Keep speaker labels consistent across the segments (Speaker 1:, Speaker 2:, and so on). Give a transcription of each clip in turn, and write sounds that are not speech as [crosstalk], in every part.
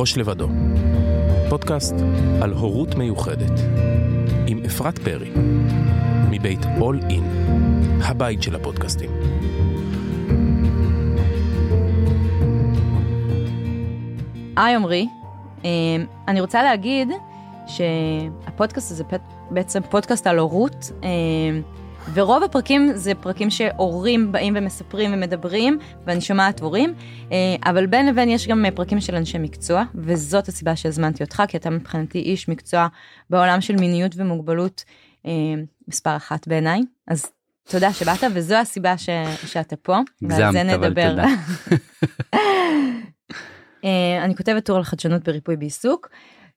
Speaker 1: ראש לבדו, פודקאסט על הורות מיוחדת, עם אפרת פרי, מבית All In, הבית של הפודקאסטים.
Speaker 2: היי עמרי, אמ, אני רוצה להגיד שהפודקאסט הזה בעצם פודקאסט על הורות, אמ, ורוב הפרקים זה פרקים שהורים באים ומספרים ומדברים, ואני שומעת הורים, אה, אבל בין לבין יש גם פרקים של אנשי מקצוע, וזאת הסיבה שהזמנתי אותך, כי אתה מבחינתי איש מקצוע בעולם של מיניות ומוגבלות אה, מספר אחת בעיניי, אז תודה שבאת, וזו הסיבה ש, שאתה פה,
Speaker 3: ועל זה נדבר. [laughs]
Speaker 2: אה, אני כותבת טור על חדשנות בריפוי בעיסוק,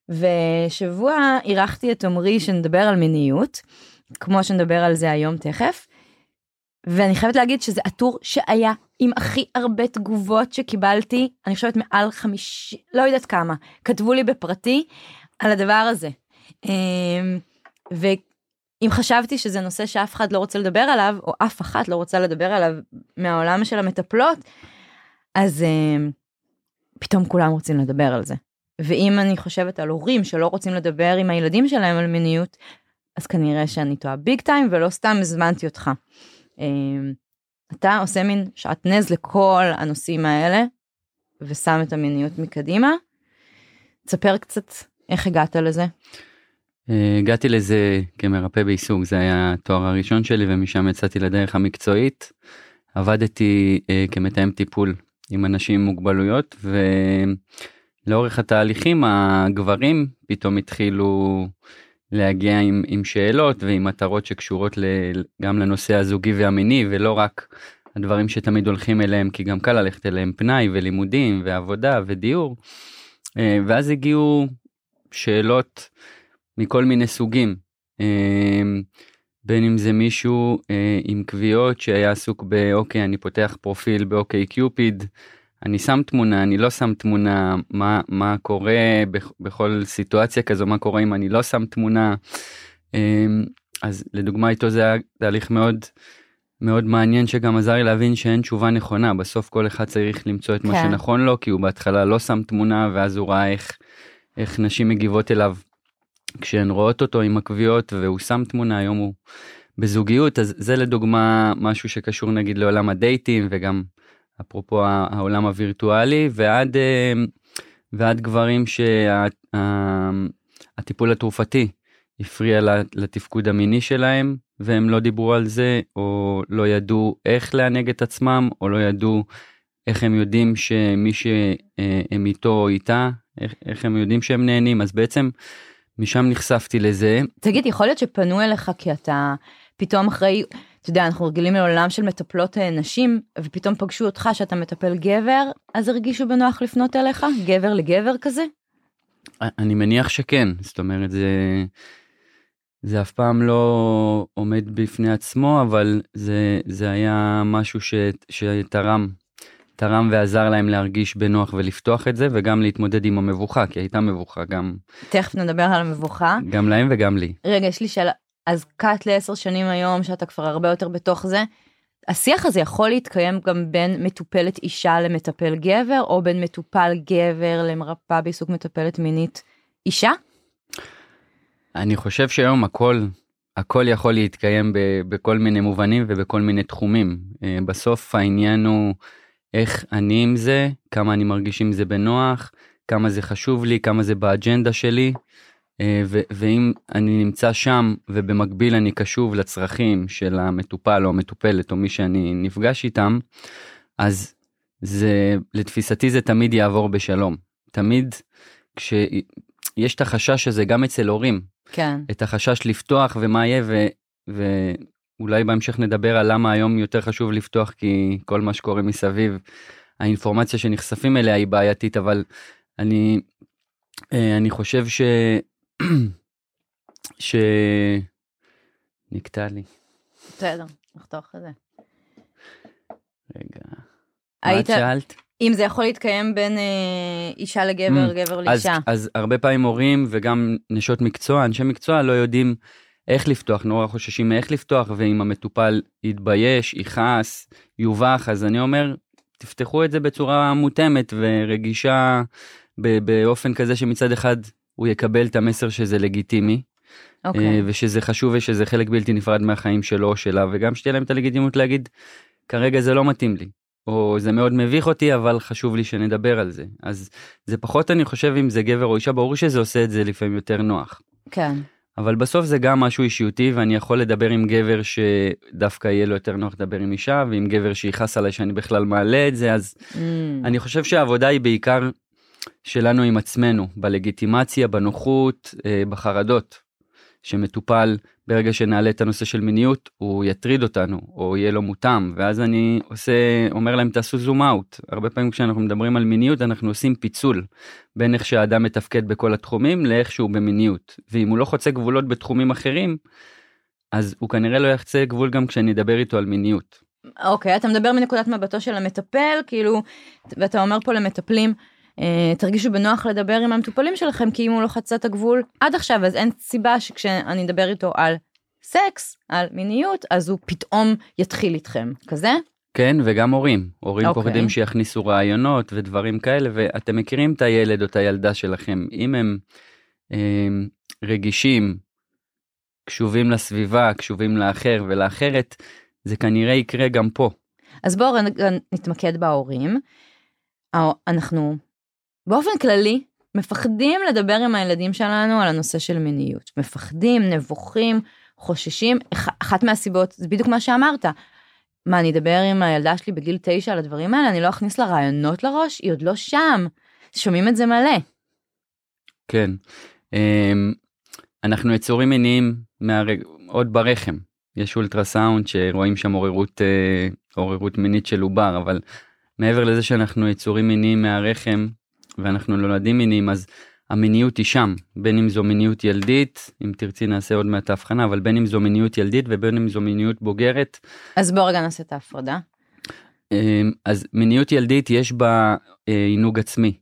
Speaker 2: ושבוע אירחתי את עמרי שנדבר על מיניות. כמו שנדבר על זה היום תכף. ואני חייבת להגיד שזה הטור שהיה עם הכי הרבה תגובות שקיבלתי, אני חושבת מעל חמישי, לא יודעת כמה, כתבו לי בפרטי על הדבר הזה. אמ, ואם חשבתי שזה נושא שאף אחד לא רוצה לדבר עליו, או אף אחת לא רוצה לדבר עליו מהעולם של המטפלות, אז אמ, פתאום כולם רוצים לדבר על זה. ואם אני חושבת על הורים שלא רוצים לדבר עם הילדים שלהם על מיניות, אז כנראה שאני טועה ביג טיים ולא סתם הזמנתי אותך. אמ, אתה עושה מין שעטנז לכל הנושאים האלה ושם את המיניות מקדימה. תספר קצת איך הגעת לזה.
Speaker 3: אה, הגעתי לזה כמרפא בעיסוק זה היה התואר הראשון שלי ומשם יצאתי לדרך המקצועית. עבדתי uh, כמתאם טיפול עם אנשים עם מוגבלויות ולאורך התהליכים הגברים פתאום התחילו להגיע עם, עם שאלות ועם מטרות שקשורות ל, גם לנושא הזוגי והמיני ולא רק הדברים שתמיד הולכים אליהם כי גם קל ללכת אליהם פנאי ולימודים ועבודה ודיור. אה, ואז הגיעו שאלות מכל מיני סוגים. אה, בין אם זה מישהו אה, עם קביעות שהיה עסוק באוקיי אני פותח פרופיל באוקיי קיופיד אני שם תמונה אני לא שם תמונה מה מה קורה בכל סיטואציה כזו מה קורה אם אני לא שם תמונה. אמ, אז לדוגמה איתו זה היה תהליך מאוד מאוד מעניין שגם עזר לי להבין שאין תשובה נכונה בסוף כל אחד צריך למצוא את כן. מה שנכון לו כי הוא בהתחלה לא שם תמונה ואז הוא ראה איך איך נשים מגיבות אליו כשהן רואות אותו עם הקביעות והוא שם תמונה היום הוא בזוגיות אז זה לדוגמה משהו שקשור נגיד לעולם הדייטים וגם אפרופו העולם הווירטואלי ועד אה, ועד גברים שהטיפול שה, התרופתי הפריע לתפקוד המיני שלהם והם לא דיברו על זה או לא ידעו איך לענג את עצמם או לא ידעו איך הם יודעים שמי שהם איתו או איתה איך, איך הם יודעים שהם נהנים אז בעצם משם נחשפתי לזה.
Speaker 2: תגיד יכול להיות שפנו אליך כי אתה פתאום אחרי אתה יודע, אנחנו רגילים לעולם של מטפלות אה, נשים, ופתאום פגשו אותך שאתה מטפל גבר, אז הרגישו בנוח לפנות אליך? גבר לגבר כזה?
Speaker 3: אני מניח שכן, זאת אומרת, זה, זה אף פעם לא עומד בפני עצמו, אבל זה, זה היה משהו ש, שתרם, תרם ועזר להם להרגיש בנוח ולפתוח את זה, וגם להתמודד עם המבוכה, כי הייתה מבוכה גם.
Speaker 2: תכף נדבר על המבוכה.
Speaker 3: גם להם וגם לי.
Speaker 2: רגע, יש לי שאלה. אז קאט לעשר שנים היום שאתה כבר הרבה יותר בתוך זה. השיח הזה יכול להתקיים גם בין מטופלת אישה למטפל גבר או בין מטופל גבר למרפאה בעיסוק מטפלת מינית אישה?
Speaker 3: אני חושב שהיום הכל הכל יכול להתקיים ב, בכל מיני מובנים ובכל מיני תחומים. אה, בסוף העניין הוא איך אני עם זה, כמה אני מרגיש עם זה בנוח, כמה זה חשוב לי, כמה זה באג'נדה שלי. אה, ואם אני נמצא שם ובמקביל אני קשוב לצרכים של המטופל או המטופלת או מי שאני נפגש איתם, אז זה לתפיסתי זה תמיד יעבור בשלום. תמיד כשיש את החשש הזה גם אצל הורים.
Speaker 2: כן.
Speaker 3: את החשש לפתוח ומה יהיה ו... ואולי בהמשך נדבר על למה היום יותר חשוב לפתוח כי כל מה שקורה מסביב האינפורמציה שנחשפים אליה היא בעייתית אבל אני אה, אני חושב ש... שנקטע לי.
Speaker 2: בסדר, נחתוך את זה.
Speaker 3: רגע.
Speaker 2: היית... מה את שאלת? אם זה יכול להתקיים בין אה, אישה לגבר, mm, גבר לאישה.
Speaker 3: אז, אז הרבה פעמים הורים וגם נשות מקצוע, אנשי מקצוע לא יודעים איך לפתוח, נורא חוששים מאיך לפתוח, ואם המטופל יתבייש, יכעס, יובך, אז אני אומר, תפתחו את זה בצורה מותאמת ורגישה באופן כזה שמצד אחד הוא יקבל את המסר שזה לגיטימי,
Speaker 2: אוקיי.
Speaker 3: אה, ושזה חשוב ושזה חלק בלתי נפרד מהחיים שלו או שלה, וגם שתהיה להם את הלגיטימיות להגיד, כרגע זה לא מתאים לי, או זה מאוד מביך אותי, אבל חשוב לי שנדבר על זה. אז זה פחות, אני חושב, אם זה גבר או אישה, ברור שזה עושה את זה לפעמים יותר נוח.
Speaker 2: כן.
Speaker 3: אבל בסוף זה גם משהו אישיותי ואני יכול לדבר עם גבר שדווקא יהיה לו יותר נוח לדבר עם אישה ועם גבר שיכעס עליי שאני בכלל מעלה את זה אז
Speaker 2: Mm.
Speaker 3: אני חושב שהעבודה היא בעיקר שלנו עם עצמנו בלגיטימציה בנוחות אה, בחרדות שמטופל ברגע שנעלה את הנושא של מיניות הוא יטריד אותנו או יהיה לו מותאם ואז אני עושה אומר להם תעשו זום אאוט הרבה פעמים כשאנחנו מדברים על מיניות אנחנו עושים פיצול בין איך שהאדם מתפקד בכל התחומים לאיך שהוא במיניות. ואם הוא לא חוצה גבולות בתחומים אחרים אז הוא כנראה לא יחצה גבול גם כשאני אדבר איתו על מיניות.
Speaker 2: אוקיי, אתה מדבר מנקודת מבטו של המטפל, כאילו, ואתה אומר פה למטפלים, תרגישו בנוח לדבר עם המטופלים שלכם, כי אם הוא לא חצה את הגבול עד עכשיו, אז אין סיבה שכשאני אדבר איתו על סקס, על מיניות, אז הוא פתאום יתחיל איתכם, כזה?
Speaker 3: כן וגם הורים הורים
Speaker 2: אוקיי.
Speaker 3: פוחדים שיכניסו רעיונות ודברים כאלה ואתם מכירים את הילד או את הילדה שלכם אם הם אה, רגישים קשובים לסביבה קשובים לאחר ולאחרת זה כנראה יקרה גם פה.
Speaker 2: אז בואו נתמקד בהורים. הא- אנחנו באופן כללי מפחדים לדבר עם הילדים שלנו על הנושא של מיניות. מפחדים, נבוכים, חוששים. אח- אחת מהסיבות, זה בדיוק מה שאמרת. מה, אני אדבר עם הילדה שלי בגיל תשע על הדברים האלה? אני לא אכניס לה רעיונות לראש? היא עוד לא שם. שומעים את זה מלא.
Speaker 3: כן. אמ, אנחנו יצורים מיניים מהרג... עוד ברחם. יש אולטרסאונד שרואים שם עוררות, אה, עוררות מינית של עובר, אבל מעבר לזה שאנחנו יצורים מיניים מהרחם ואנחנו נולדים מיניים, אז המיניות היא שם, בין אם זו מיניות ילדית, אם תרצי נעשה עוד מעט ההבחנה, אבל בין אם זו מיניות ילדית ובין אם זו מיניות בוגרת.
Speaker 2: אז בואו רגע נעשה את ההפרדה.
Speaker 3: אמ, אז מיניות ילדית יש בה אה, עינוג עצמי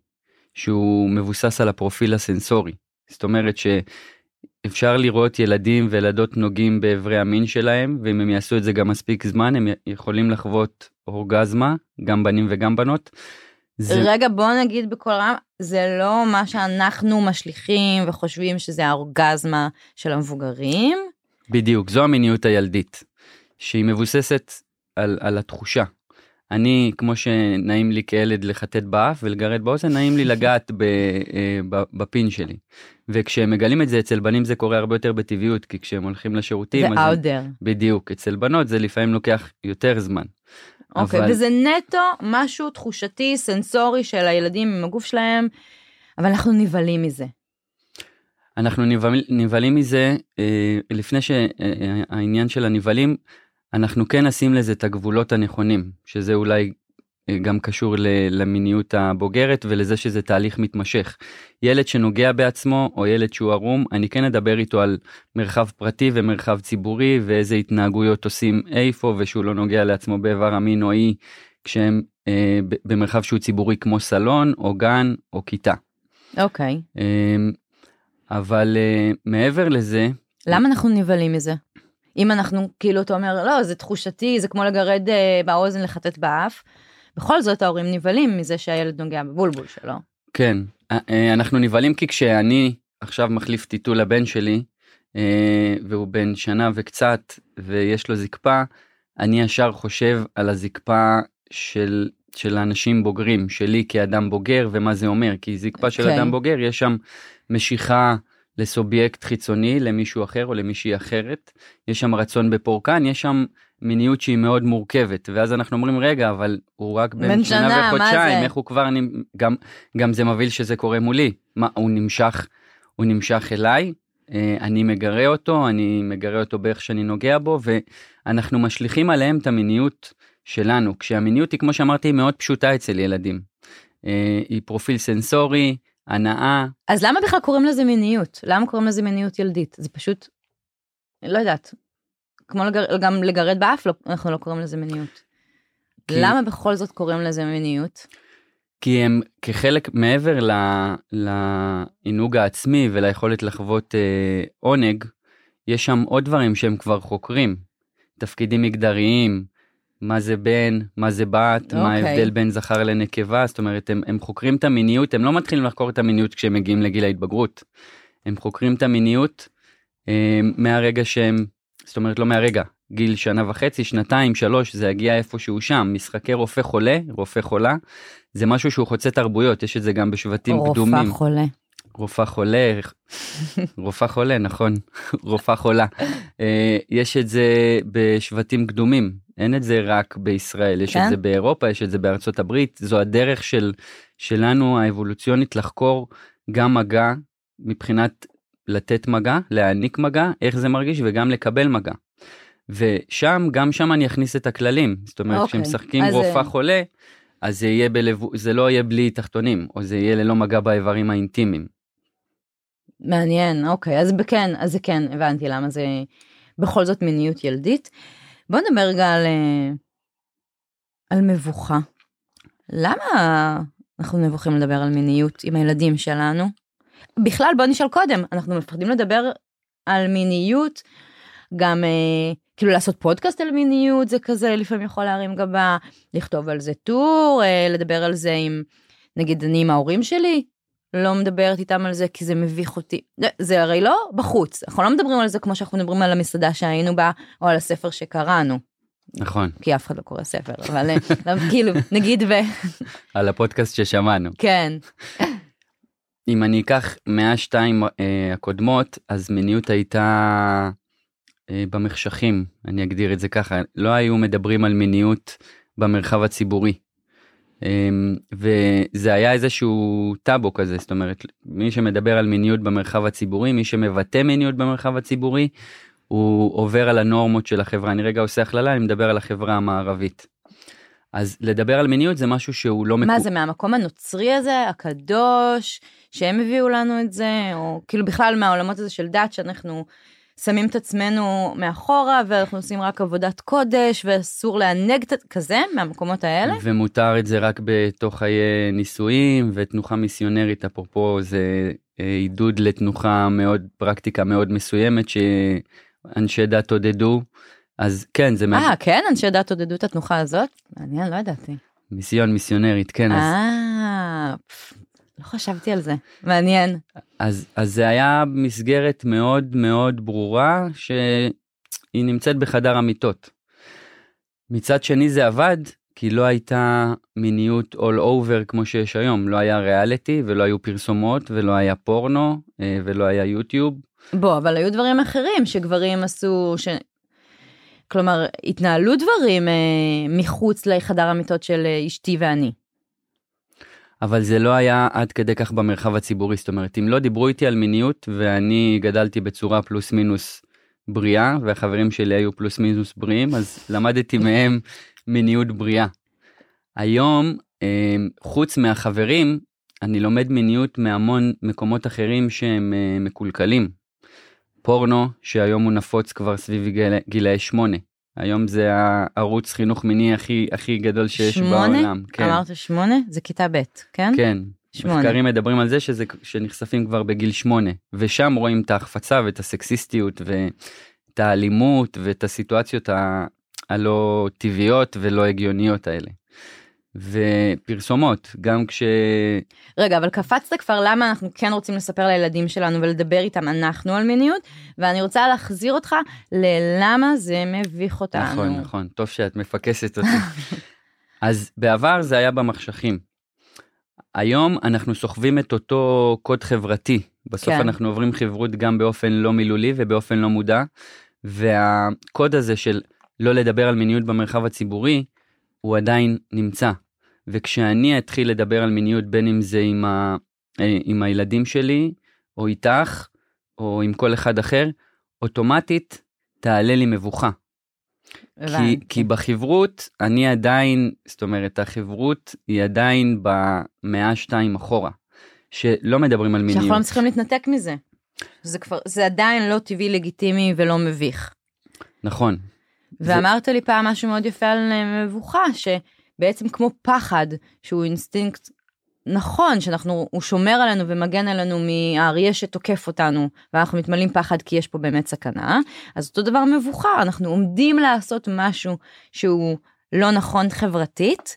Speaker 3: שהוא מבוסס על הפרופיל הסנסורי זאת אומרת שאפשר לראות ילדים וילדות נוגעים באיברי המין שלהם ואם הם יעשו את זה גם מספיק זמן הם יכולים לחוות אורגזמה גם בנים וגם בנות. זה,
Speaker 2: רגע, בוא נגיד בקול רם, זה לא מה שאנחנו משליכים וחושבים שזה האורגזמה של המבוגרים.
Speaker 3: בדיוק זו המיניות הילדית שהיא מבוססת על, על התחושה. אני כמו שנעים לי כילד לחטט באף ולגרד באוזן נעים לי לגעת ב, אה, ב, בפין שלי. וכשהם מגלים את זה אצל בנים זה קורה הרבה יותר בטבעיות כי כשהם הולכים
Speaker 2: זה
Speaker 3: לשירותים
Speaker 2: out there.
Speaker 3: בדיוק אצל בנות זה לפעמים לוקח יותר זמן.
Speaker 2: אוקיי,
Speaker 3: אבל-
Speaker 2: וזה נטו משהו תחושתי, סנסורי של הילדים עם הגוף שלהם, אבל אנחנו נבהלים מזה.
Speaker 3: אנחנו נבהל- נבהלים מזה אה, לפני שהעניין של הנבהלים אנחנו כן נשים לזה את הגבולות הנכונים שזה אולי גם קשור למיניות הבוגרת ולזה שזה תהליך מתמשך. ילד שנוגע בעצמו או ילד שהוא ערום אני כן אדבר איתו על מרחב פרטי ומרחב ציבורי ואיזה התנהגויות עושים איפה ושהוא לא נוגע לעצמו באיבר המין או אי כשהם אה, במרחב שהוא ציבורי כמו סלון או גן או כיתה.
Speaker 2: אוקיי.
Speaker 3: אמ, אבל אה, מעבר לזה,
Speaker 2: למה אנחנו נבהלים מזה? אם אנחנו, כאילו, אתה אומר, לא, זה תחושתי, זה כמו לגרד אה, באוזן, לחטט באף. בכל זאת ההורים נבהלים מזה שהילד נוגע בבולבול שלו.
Speaker 3: כן, אה, אה, אנחנו נבהלים כי כשאני עכשיו מחליף טיטול לבן שלי, אה, והוא בן שנה וקצת, ויש לו זקפה, אני ישר חושב על הזקפה של, של האנשים בוגרים, שלי כאדם בוגר, ומה זה אומר, כי זקפה של
Speaker 2: כן.
Speaker 3: אדם בוגר, יש שם משיכה לסובייקט חיצוני, למישהו אחר או למישהי אחרת, יש שם רצון בפורקן, יש שם מיניות שהיא מאוד מורכבת, ואז אנחנו אומרים, רגע, אבל הוא רק בן, שנה, וחודשיים,
Speaker 2: זה?"
Speaker 3: איך הוא כבר, נמ- גם, גם זה מבהיל שזה קורה מולי, מה, הוא נמשך, הוא נמשך אליי, אה, אני מגרה אותו, אני מגרה אותו באיך שאני נוגע בו, ואנחנו משליכים עליהם את המיניות שלנו, כשהמיניות היא, כמו שאמרתי, היא מאוד פשוטה אצל ילדים. אה, היא פרופיל סנסורי, הנאה,
Speaker 2: אז למה בכלל קוראים לזה מיניות? למה קוראים לזה מיניות ילדית? זה פשוט, לא יודעת, כמו לגר, גם לגרד באף, לא, אנחנו לא קוראים לזה מיניות.
Speaker 3: כי-
Speaker 2: למה בכל זאת קוראים לזה מיניות?
Speaker 3: כי הם כחלק מעבר לעינוג העצמי וליכולת לחוות אה, עונג, יש שם עוד דברים שהם כבר חוקרים, תפקידים מגדריים, מה זה בן, מה זה בת, מה
Speaker 2: אוקיי.
Speaker 3: ההבדל בין זכר לנקבה, זאת אומרת הם, הם חוקרים את המיניות, הם לא מתחילים לחקור את המיניות כשהם מגיעים לגיל ההתבגרות. הם חוקרים את המיניות אה, מהרגע שהם, זאת אומרת לא מהרגע, גיל שנה וחצי, שנתיים, שלוש, זה יגיע איפשהו שם, משחקי רופא חולה, רופא חולה, זה משהו שהוא חוצה תרבויות, יש את זה גם בשבטים
Speaker 2: רופאה
Speaker 3: קדומים.
Speaker 2: חולה.
Speaker 3: רופאה חולה, [laughs] רופאה חולה, נכון, רופאה חולה. אה, יש את זה בשבטים קדומים, אין את זה רק בישראל, יש
Speaker 2: כן?
Speaker 3: את זה באירופה, יש את זה בארצות הברית, זו הדרך של, שלנו האבולוציונית לחקור גם מגע מבחינת לתת מגע, להעניק מגע, איך זה מרגיש וגם לקבל מגע. ושם, גם שם אני אכניס את הכללים, זאת אומרת,
Speaker 2: אוקיי,
Speaker 3: כשמשחקים
Speaker 2: אז,
Speaker 3: רופאה
Speaker 2: אה,
Speaker 3: חולה, אז זה יהיה בלבו... זה לא יהיה בלי תחתונים, או זה יהיה ללא מגע באיברים האינטימיים.
Speaker 2: מעניין, אוקיי, אז כן, אז זה כן, הבנתי למה זה בכל זאת מיניות ילדית. בוא נדבר רגע על, אה, על מבוכה. למה אנחנו נבוכים לדבר על מיניות עם הילדים שלנו? בכלל, בוא נשאל קודם, אנחנו מפחדים לדבר על מיניות, גם אה, כאילו לעשות פודקאסט על מיניות זה כזה לפעמים יכול להרים גבה, לכתוב על זה טור, אה, לדבר על זה עם, נגיד אני עם ההורים שלי, לא מדברת איתם על זה כי זה מביך אותי. זה, זה הרי לא בחוץ, אנחנו לא מדברים על זה כמו שאנחנו מדברים על המסעדה שהיינו בה, או על הספר שקראנו,
Speaker 3: נכון,
Speaker 2: כי אף אחד לא קורא ספר, אבל אה, [laughs] לא, כאילו, נגיד ו...
Speaker 3: על הפודקאסט ששמענו.
Speaker 2: כן,
Speaker 3: אם אני אקח מהשתיים אה, הקודמות, אז מיניות הייתה אה, במחשכים, אני אגדיר את זה ככה. לא היו מדברים על מיניות במרחב הציבורי. אה, וזה היה איזשהו טאבו כזה, זאת אומרת, מי שמדבר על מיניות במרחב הציבורי, מי שמבטא מיניות במרחב הציבורי, הוא עובר על הנורמות של החברה. אני רגע עושה הכללה, אני מדבר על החברה המערבית. אז לדבר על מיניות זה משהו שהוא לא
Speaker 2: מה
Speaker 3: מקו-
Speaker 2: זה מהמקום הנוצרי הזה, הקדוש, שהם הביאו לנו את זה, או כאילו בכלל מהעולמות הזה של דת שאנחנו שמים את עצמנו מאחורה ואנחנו עושים רק עבודת קודש ואסור לענג את כזה מהמקומות האלה.
Speaker 3: ומותר את זה רק בתוך חיי נישואים ותנוחה מיסיונרית אפרופו זה אה, עידוד לתנוחה מאוד פרקטיקה מאוד מסוימת שאנשי דת עודדו אז כן זה מה...
Speaker 2: אה, כן? אנשי דת עודדו את התנוחה הזאת? מעניין, לא ידעתי.
Speaker 3: מיסיון מיסיונרית כן אז,
Speaker 2: אה, לא חשבתי על זה. מעניין.
Speaker 3: אז אז זה היה מסגרת מאוד מאוד ברורה שהיא נמצאת בחדר המיטות. מצד שני זה עבד כי לא הייתה מיניות all over כמו שיש היום לא היה ריאליטי ולא היו פרסומות ולא היה פורנו אה, ולא היה יוטיוב
Speaker 2: בוא, אבל היו דברים אחרים שגברים עשו, ש... כלומר, התנהלו דברים אה, מחוץ לחדר המיטות של אה, אשתי ואני.
Speaker 3: אבל זה לא היה עד כדי כך במרחב הציבורי זאת אומרת אם לא דיברו איתי על מיניות ואני גדלתי בצורה פלוס מינוס בריאה והחברים שלי היו פלוס מינוס בריאים אז למדתי מהם מיניות בריאה. היום אה, חוץ מהחברים אני לומד מיניות מהמון מקומות אחרים שהם אה, מקולקלים. פורנו שהיום הוא נפוץ כבר סביב גיל, גילאי שמונה. היום זה הערוץ חינוך מיני הכי הכי גדול שיש
Speaker 2: שמונה?
Speaker 3: בעולם. כן.
Speaker 2: אמרת שמונה? זה כיתה ב', כן?
Speaker 3: כן,
Speaker 2: שמונה.
Speaker 3: מחקרים מדברים על זה שזה שנחשפים כבר בגיל שמונה ושם רואים את ההחפצה ואת הסקסיסטיות ואת האלימות ואת הסיטואציות ה- הלא טבעיות ולא הגיוניות האלה. ופרסומות גם כש...
Speaker 2: רגע, אבל קפצת כבר למה אנחנו כן רוצים לספר לילדים שלנו ולדבר איתם אנחנו על מיניות, ואני רוצה להחזיר אותך ללמה זה מביך אותנו.
Speaker 3: נכון נכון טוב שאת מפקסת אותי. [laughs] אז בעבר זה היה במחשכים. היום אנחנו סוחבים את אותו קוד חברתי בסוף
Speaker 2: כן.
Speaker 3: אנחנו עוברים חברות גם באופן לא מילולי ובאופן לא מודע והקוד הזה של לא לדבר על מיניות במרחב הציבורי הוא עדיין נמצא. וכשאני אתחיל לדבר על מיניות בין אם זה עם, ה, אה, עם הילדים שלי או איתך או עם כל אחד אחר אוטומטית תעלה לי מבוכה. כי. כי בחברות אני עדיין, זאת אומרת החברות היא עדיין במאה שתיים אחורה, שלא מדברים על
Speaker 2: שאנחנו לא
Speaker 3: מיניות.
Speaker 2: מצליחים להתנתק מזה. זה כבר, זה עדיין לא טבעי, לגיטימי ולא מביך.
Speaker 3: נכון, זה-
Speaker 2: ואמרת לי פעם משהו מאוד יפה על אה, מבוכה, שבעצם כמו פחד, שהוא אינסטינקט נכון, שאנחנו, הוא שומר עלינו ומגן עלינו מהאריה שתוקף אותנו, ואנחנו מתמלאים פחד כי יש פה באמת סכנה, אז אותו דבר מבוכה, אנחנו עומדים לעשות משהו שהוא לא נכון חברתית,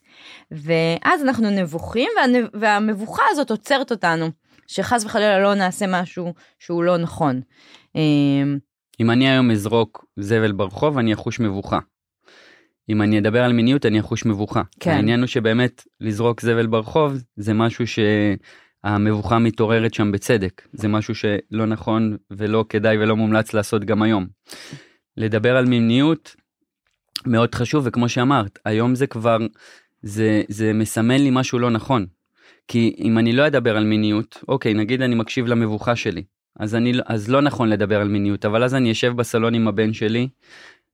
Speaker 2: ואז אנחנו נבוכים, וה, והמבוכה הזאת עוצרת אותנו, שחס וחלילה לא נעשה משהו שהוא לא נכון. אמ,
Speaker 3: אם אני היום אזרוק זבל ברחוב, אני אחוש מבוכה. אם אני אדבר על מיניות, אני אחוש מבוכה.
Speaker 2: כן.
Speaker 3: העניין הוא שבאמת, לזרוק זבל ברחוב, זה משהו שהמבוכה מתעוררת שם בצדק. זה משהו שלא נכון ולא כדאי ולא מומלץ לעשות גם היום. לדבר על מיניות, מאוד חשוב, וכמו שאמרת, היום זה כבר, זה, זה מסמן לי משהו לא נכון. כי אם אני לא אדבר על מיניות, אוקיי, נגיד אני מקשיב למבוכה שלי, אז, אני, אז לא נכון לדבר על מיניות, אבל אז אני אשב בסלון עם הבן שלי,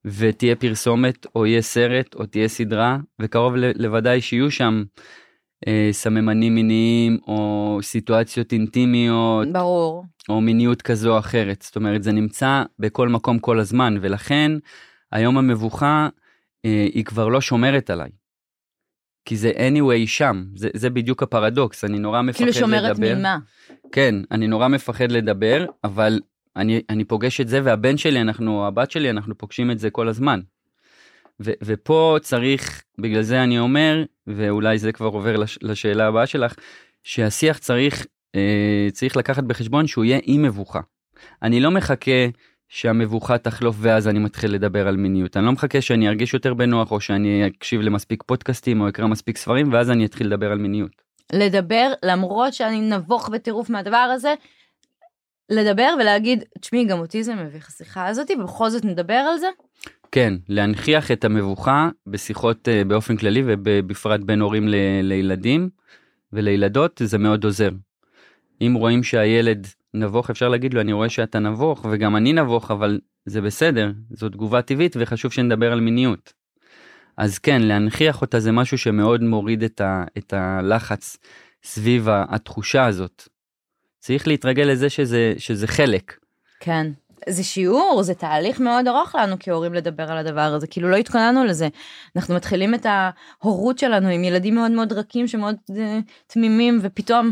Speaker 3: ותהיה פרסומת, או יהיה סרט, או תהיה סדרה, וקרוב לוודאי שיהיו שם אה, סממנים מיניים, או סיטואציות אינטימיות.
Speaker 2: ברור.
Speaker 3: או מיניות כזו או אחרת. זאת אומרת, זה נמצא בכל מקום כל הזמן, ולכן היום המבוכה אה, היא כבר לא שומרת עליי. כי זה anyway שם, זה, זה בדיוק הפרדוקס, אני נורא מפחד
Speaker 2: כאילו
Speaker 3: לדבר.
Speaker 2: שומרת ממה?
Speaker 3: כן, אני נורא מפחד לדבר, אבל אני, אני פוגש את זה, והבן שלי, אנחנו, הבת שלי, אנחנו פוגשים את זה כל הזמן. ו, ופה צריך, בגלל זה אני אומר, ואולי זה כבר עובר לש, לשאלה הבאה שלך, שהשיח צריך, אה, צריך לקחת בחשבון שהוא יהיה עם מבוכה. אני לא מחכה שהמבוכה תחלוף ואז אני מתחיל לדבר על מיניות. אני לא מחכה שאני ארגיש יותר בנוח או שאני אקשיב למספיק פודקאסטים או אקרא מספיק ספרים ואז אני אתחיל לדבר על מיניות.
Speaker 2: לדבר למרות שאני נבוך בטירוף מהדבר הזה, לדבר ולהגיד, תשמעי גם אותי זה מביך השיחה הזאתי ובכל זאת נדבר על זה.
Speaker 3: כן, להנכיח את המבוכה בשיחות uh, באופן כללי ובפרט בין הורים ל- לילדים ולילדות זה מאוד עוזר. אם רואים שהילד נבוך אפשר להגיד לו אני רואה שאתה נבוך וגם אני נבוך אבל זה בסדר זו תגובה טבעית וחשוב שנדבר על מיניות. אז כן להנכיח אותה זה משהו שמאוד מוריד את, ה, את הלחץ סביב התחושה הזאת. צריך להתרגל לזה שזה, שזה חלק.
Speaker 2: כן. זה שיעור, זה תהליך מאוד ארוך לנו כהורים לדבר על הדבר הזה, כאילו לא התכוננו לזה. אנחנו מתחילים את ההורות שלנו עם ילדים מאוד מאוד רכים שמאוד uh, תמימים ופתאום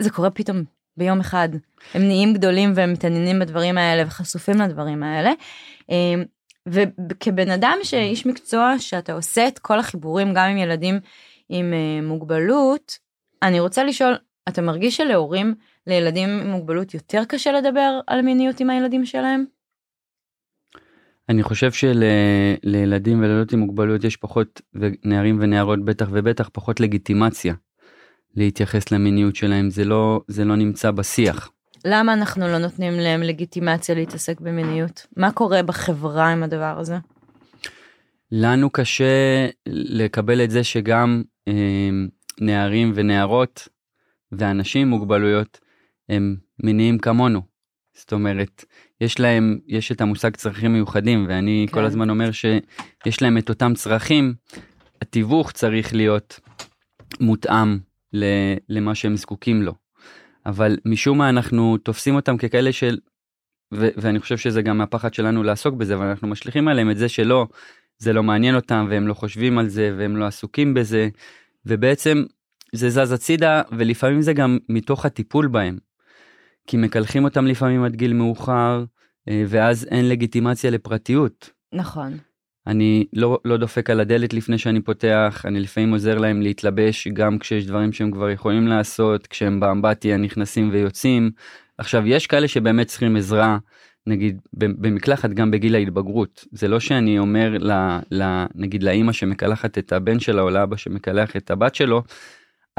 Speaker 2: זה קורה פתאום ביום אחד. הם נהיים גדולים והם מתעניינים בדברים האלה וחשופים לדברים האלה. אמ, וכבן אדם שאיש מקצוע שאתה עושה את כל החיבורים גם עם ילדים עם אה, מוגבלות, אני רוצה לשאול, אתה מרגיש שלהורים לילדים עם מוגבלות יותר קשה לדבר על מיניות עם הילדים שלהם?
Speaker 3: אני חושב שלילדים ולילדות עם מוגבלות יש פחות, ונערים ונערות בטח ובטח פחות לגיטימציה להתייחס למיניות שלהם, זה לא, זה לא נמצא בשיח.
Speaker 2: למה אנחנו לא נותנים להם לגיטימציה להתעסק במיניות? מה קורה בחברה עם הדבר הזה?
Speaker 3: לנו קשה לקבל את זה שגם אה, נערים ונערות ואנשים עם מוגבלויות הם מיניים כמונו. זאת אומרת, יש להם, יש את המושג צרכים מיוחדים, ואני כן. כל הזמן אומר שיש להם את אותם צרכים, התיווך צריך להיות מותאם למה שהם זקוקים לו. אבל משום מה אנחנו תופסים אותם ככאלה של, ו- ואני חושב שזה גם הפחד שלנו לעסוק בזה, אבל אנחנו משליכים עליהם את זה שלא, זה לא מעניין אותם והם לא חושבים על זה והם לא עסוקים בזה, ובעצם זה זז הצידה ולפעמים זה גם מתוך הטיפול בהם. כי מקלחים אותם לפעמים עד גיל מאוחר, אה, ואז אין לגיטימציה לפרטיות.
Speaker 2: נכון.
Speaker 3: אני לא, לא דופק על הדלת לפני שאני פותח, אני לפעמים עוזר להם להתלבש גם כשיש דברים שהם כבר יכולים לעשות, כשהם באמבטיה נכנסים ויוצאים. עכשיו יש כאלה שבאמת צריכים עזרה, נגיד במקלחת גם בגיל ההתבגרות. זה לא שאני אומר ל, ל, נגיד לאימא שמקלחת את הבן שלה או לאבא שמקלח את הבת שלו,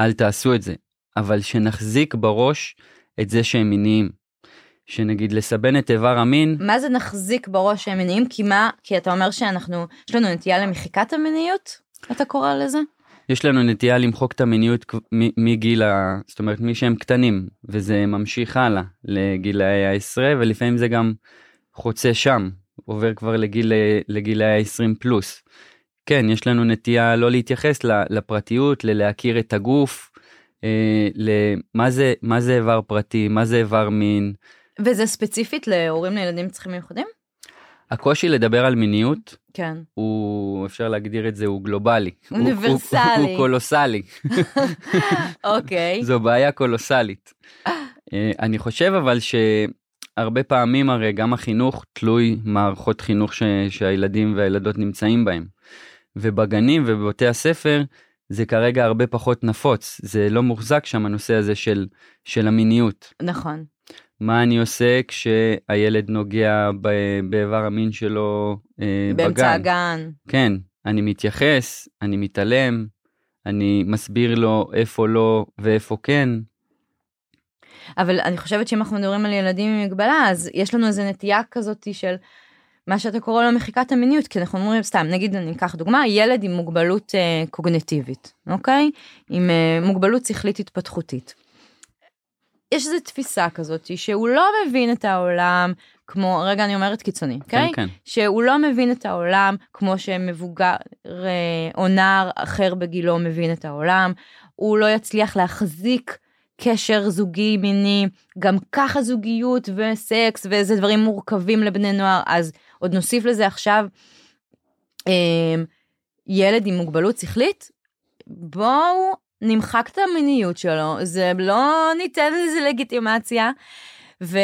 Speaker 3: אל תעשו את זה. אבל שנחזיק בראש את זה שהם מיניים. שנגיד לסבן את איבר המין.
Speaker 2: מה זה נחזיק בראש שהם מיניים? כי מה? כי אתה אומר שאנחנו, יש לנו נטייה למחיקת המיניות? אתה קורא לזה?
Speaker 3: יש לנו נטייה למחוק את המיניות מגיל ה... זאת אומרת מי שהם קטנים וזה ממשיך הלאה לגילאי העשרה ולפעמים זה גם חוצה שם עובר כבר לגיל לגילאי ה-20 פלוס. כן יש לנו נטייה לא להתייחס לפרטיות ללהכיר את הגוף אה, למה זה מה זה איבר פרטי מה זה איבר מין?
Speaker 2: וזה ספציפית להורים לילדים עם צרכים מיוחדים?
Speaker 3: הקושי לדבר על מיניות
Speaker 2: כן.
Speaker 3: הוא אפשר להגדיר את זה הוא גלובלי.
Speaker 2: אוניברסלי
Speaker 3: הוא, הוא, הוא קולוסלי. [laughs]
Speaker 2: אוקיי.
Speaker 3: זו בעיה קולוסלית. אה, אני חושב אבל שהרבה פעמים הרי גם החינוך תלוי מערכות חינוך ש, שהילדים והילדות נמצאים בהם. ובגנים ובבתי הספר זה כרגע הרבה פחות נפוץ, זה לא מוחזק שם הנושא הזה של, של המיניות.
Speaker 2: נכון.
Speaker 3: מה אני עושה כשהילד נוגע באיבר המין שלו אה,
Speaker 2: באמצע
Speaker 3: בגן.
Speaker 2: הגן.
Speaker 3: כן, אני מתייחס, אני מתעלם, אני מסביר לו איפה לא ואיפה כן.
Speaker 2: אבל אני חושבת שאם אנחנו מדברים על ילדים עם מגבלה, אז יש לנו איזו נטייה כזאת של מה שאתה קורא לו מחיקת המיניות, כי אנחנו אומרים, סתם, נגיד אני אקח דוגמה, ילד עם מוגבלות אה, קוגנטיבית, אוקיי? עם אה, מוגבלות שכלית התפתחותית. יש איזו תפיסה כזאת שהוא לא מבין את העולם כמו, רגע אני אומרת קיצוני, אוקיי?
Speaker 3: כן, כן.
Speaker 2: שהוא לא מבין את העולם כמו שמבוגר אה, או נער אחר בגילו מבין את העולם, הוא לא יצליח להחזיק קשר זוגי מיני, גם ככה זוגיות וסקס ואיזה דברים מורכבים לבני נוער, אז עוד נוסיף לזה עכשיו אה, ילד עם מוגבלות שכלית, בואו נמחק את המיניות שלו, זה לא ניתן לזה לגיטימציה, ו...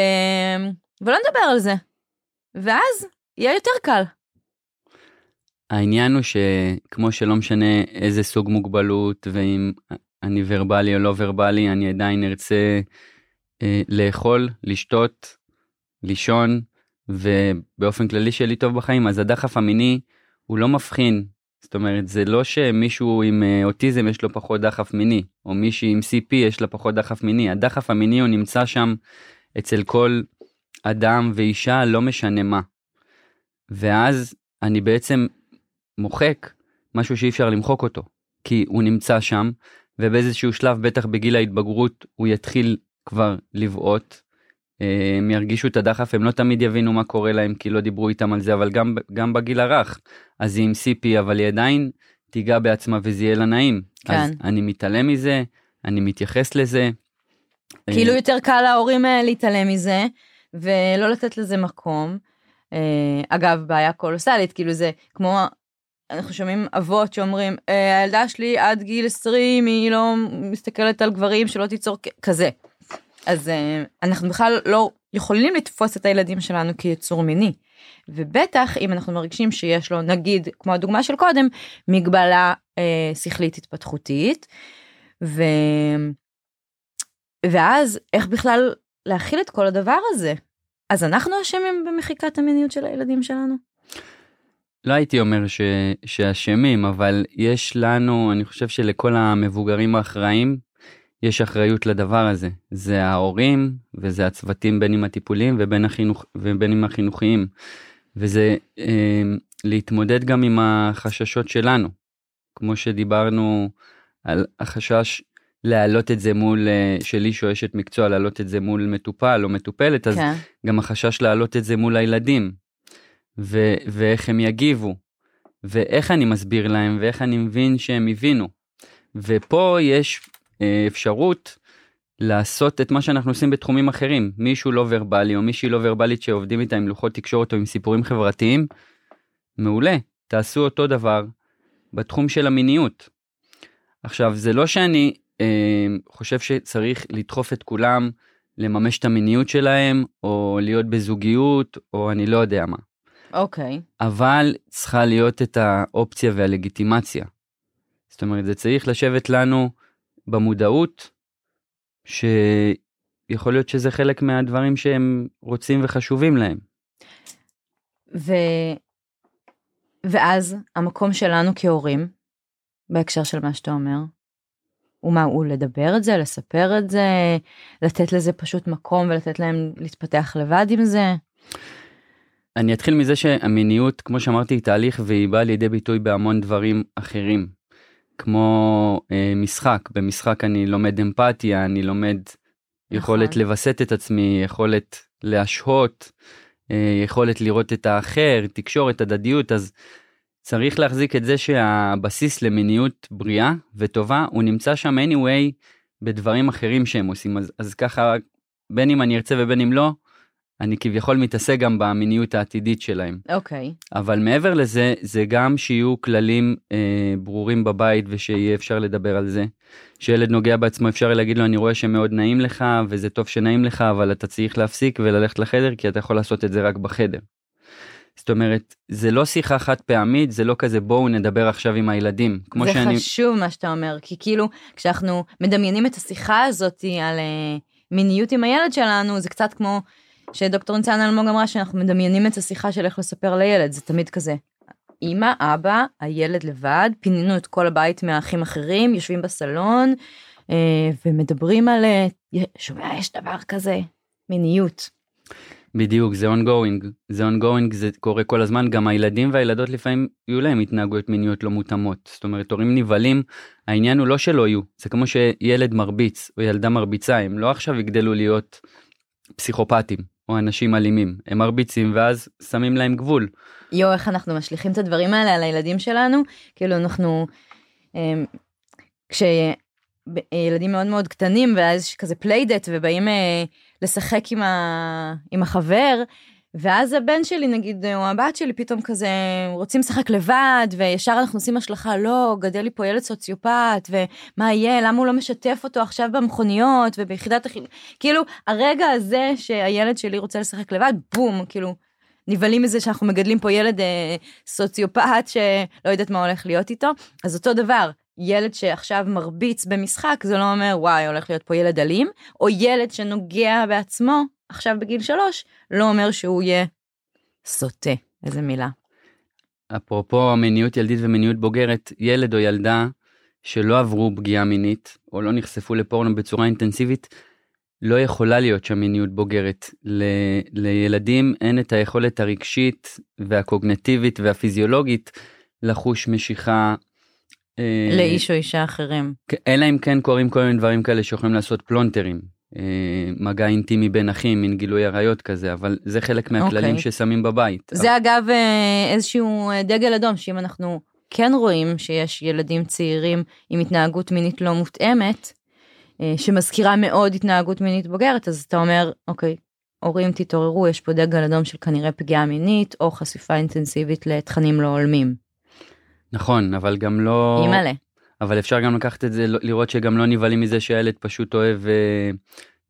Speaker 2: ולא נדבר על זה. ואז יהיה יותר קל.
Speaker 3: העניין הוא שכמו שלא משנה איזה סוג מוגבלות ואם אני ורבלי או לא ורבלי, אני עדיין ארצה אה, לאכול, לשתות, לישון, ובאופן כללי שיהיה לי טוב בחיים, אז הדחף המיני הוא לא מבחין. זאת אומרת, זה לא שמישהו עם אה, אוטיזם יש לו פחות דחף מיני, או מישהי עם CP יש לה פחות דחף מיני. הדחף המיני הוא נמצא שם אצל כל אדם ואישה, לא משנה מה. ואז אני בעצם מוחק משהו שאי אפשר למחוק אותו, כי הוא נמצא שם, ובאיזשהו שלב, בטח בגיל ההתבגרות, הוא יתחיל כבר לבעוט. אה, הם ירגישו את הדחף, הם לא תמיד יבינו מה קורה להם, כי לא דיברו איתם על זה, אבל גם, גם בגיל הרך, אז היא עם CP, אבל היא עדיין תיגע בעצמה וזה יהיה לה נעים.
Speaker 2: כן.
Speaker 3: אז אני מתעלם מזה, אני מתייחס לזה.
Speaker 2: כאילו
Speaker 3: אה,
Speaker 2: יותר קל להורים אה, להתעלם מזה, ולא לתת לזה מקום. אגב, בעיה קולוסלית, כאילו זה כמו, אנחנו שומעים אבות שאומרים, "אה, הילדה שלי עד גיל 20, היא לא מסתכלת על גברים, שלא תיצור כזה. אז אה, אנחנו בכלל לא יכולים לתפוס את הילדים שלנו כיצור מיני. ובטח אם אנחנו מרגישים שיש לו, נגיד, כמו הדוגמה של קודם, מגבלה אה, שכלית התפתחותית, ו... ואז איך בכלל להכיל את כל הדבר הזה? אז אנחנו אשמים במחיקת המיניות של הילדים שלנו?
Speaker 3: לא הייתי אומר ש... שאשמים, אבל יש לנו, אני חושב שלכל המבוגרים האחראים, יש אחריות לדבר הזה. זה ההורים, וזה הצוותים בין אם הטיפוליים ובין, החינוך... ובין אם החינוכיים. וזה אה, להתמודד גם עם החששות שלנו. כמו שדיברנו על החשש להעלות את זה מול, אה, של איש או אשת מקצוע, להעלות את זה מול מטופל או מטופלת, אז
Speaker 2: כן.
Speaker 3: גם החשש להעלות את זה מול הילדים, ו- ואיך הם יגיבו, ואיך אני מסביר להם, ואיך אני מבין שהם הבינו. ופה יש אפשרות לעשות את מה שאנחנו עושים בתחומים אחרים. מישהו לא ורבלי או מישהי לא ורבלית שעובדים איתה עם לוחות תקשורת או עם סיפורים חברתיים, מעולה, תעשו אותו דבר בתחום של המיניות. עכשיו, זה לא שאני אה, חושב שצריך לדחוף את כולם לממש את המיניות שלהם, או להיות בזוגיות, או אני לא יודע מה.
Speaker 2: אוקיי.
Speaker 3: אבל צריכה להיות את האופציה והלגיטימציה. זאת אומרת, זה צריך לשבת לנו במודעות, שיכול להיות שזה חלק מהדברים שהם רוצים וחשובים להם.
Speaker 2: ו... ואז המקום שלנו כהורים, בהקשר של מה שאתה אומר, הוא מה, הוא לדבר את זה, לספר את זה, לתת לזה פשוט מקום ולתת להם להתפתח לבד עם זה?
Speaker 3: אני אתחיל מזה שהמיניות, כמו שאמרתי, היא תהליך והיא באה לידי ביטוי בהמון דברים אחרים. כמו אה, משחק, במשחק אני לומד אמפתיה, אני לומד יכולת
Speaker 2: נכון.
Speaker 3: לווסת את עצמי, יכולת להשהות, אה, יכולת לראות את האחר, תקשורת, הדדיות, אז צריך להחזיק את זה שהבסיס למיניות בריאה וטובה הוא נמצא שם anyway בדברים אחרים שהם עושים, אז, אז ככה בין אם אני ארצה ובין אם לא, אני כביכול מתעסק גם במיניות העתידית שלהם.
Speaker 2: אוקיי.
Speaker 3: אבל מעבר לזה, זה גם שיהיו כללים אה, ברורים בבית ושיהיה אפשר לדבר על זה. שילד נוגע בעצמו אפשר להגיד לו אני רואה שמאוד נעים לך וזה טוב שנעים לך אבל אתה צריך להפסיק וללכת לחדר כי אתה יכול לעשות את זה רק בחדר. זאת אומרת, זה לא שיחה חד פעמית, זה לא כזה בואו נדבר עכשיו עם הילדים. כמו
Speaker 2: זה
Speaker 3: שאני...
Speaker 2: חשוב מה שאתה אומר, כי כאילו, כשאנחנו מדמיינים את השיחה הזאת על uh, מיניות עם הילד שלנו, זה קצת כמו שדוקטור ניצן אלמוג אמרה שאנחנו מדמיינים את השיחה של איך לספר לילד, זה תמיד כזה. אמא, אבא, הילד לבד, פינינו את כל הבית מהאחים אחרים, יושבים בסלון uh, ומדברים על, uh, שומע, יש דבר כזה, מיניות.
Speaker 3: בדיוק, זה ongoing, זה ongoing, זה קורה כל הזמן, גם הילדים והילדות לפעמים יהיו להם התנהגויות מיניות לא מותאמות. זאת אומרת, הורים נבהלים, העניין הוא לא שלא יהיו, זה כמו שילד מרביץ או ילדה מרביצה, הם לא עכשיו יגדלו להיות פסיכופטים או אנשים אלימים, הם מרביצים ואז שמים להם גבול.
Speaker 2: יואו, איך אנחנו משליכים את הדברים האלה על הילדים שלנו, כאילו אנחנו, אמ, כשילדים מאוד מאוד קטנים ואז כזה playdate ובאים אה, לשחק עם, ה... עם החבר, ואז הבן שלי נגיד או הבת שלי פתאום כזה רוצים לשחק לבד וישר אנחנו עושים השלכה לא גדל לי פה ילד סוציופט ומה יהיה? למה הוא לא משתף אותו עכשיו במכוניות וביחידת החינוך כאילו הרגע הזה שהילד שלי רוצה לשחק לבד בום כאילו נבהלים מזה שאנחנו מגדלים פה ילד אה, סוציופט שלא יודעת מה הולך להיות איתו. אז אותו דבר ילד שעכשיו מרביץ במשחק זה לא אומר וואי הולך להיות פה ילד אלים או ילד שנוגע בעצמו עכשיו בגיל שלוש לא אומר שהוא יהיה סוטה איזה מילה.
Speaker 3: אפרופו המיניות ילדית ומיניות בוגרת ילד או ילדה שלא עברו פגיעה מינית או לא נחשפו לפורנו בצורה אינטנסיבית לא יכולה להיות שם מיניות בוגרת. ל, לילדים אין את היכולת הרגשית והקוגנטיבית והפיזיולוגית לחוש משיכה
Speaker 2: אה, לאיש או אישה אחרים.
Speaker 3: אלא אם כן קורים כל מיני דברים כאלה שיכולים לעשות פלונטרים. אה, מגע אינטימי בין אחים, מין גילוי עריות כזה, אבל זה חלק מהכללים okay. אוקיי. ששמים בבית.
Speaker 2: זה אגב אה, איזשהו דגל אדום, שאם אנחנו כן רואים שיש ילדים צעירים עם התנהגות מינית לא מותאמת, שמזכירה מאוד התנהגות מינית בוגרת, אז אתה אומר, אוקיי, הורים תתעוררו, יש פה דגל אדום של כנראה פגיעה מינית, או חשיפה אינטנסיבית לתכנים לא הולמים.
Speaker 3: נכון, אבל גם לא...
Speaker 2: אימא'לה.
Speaker 3: אבל אפשר גם לקחת את זה, לראות שגם לא נבהלים מזה שהילד פשוט אוהב אה,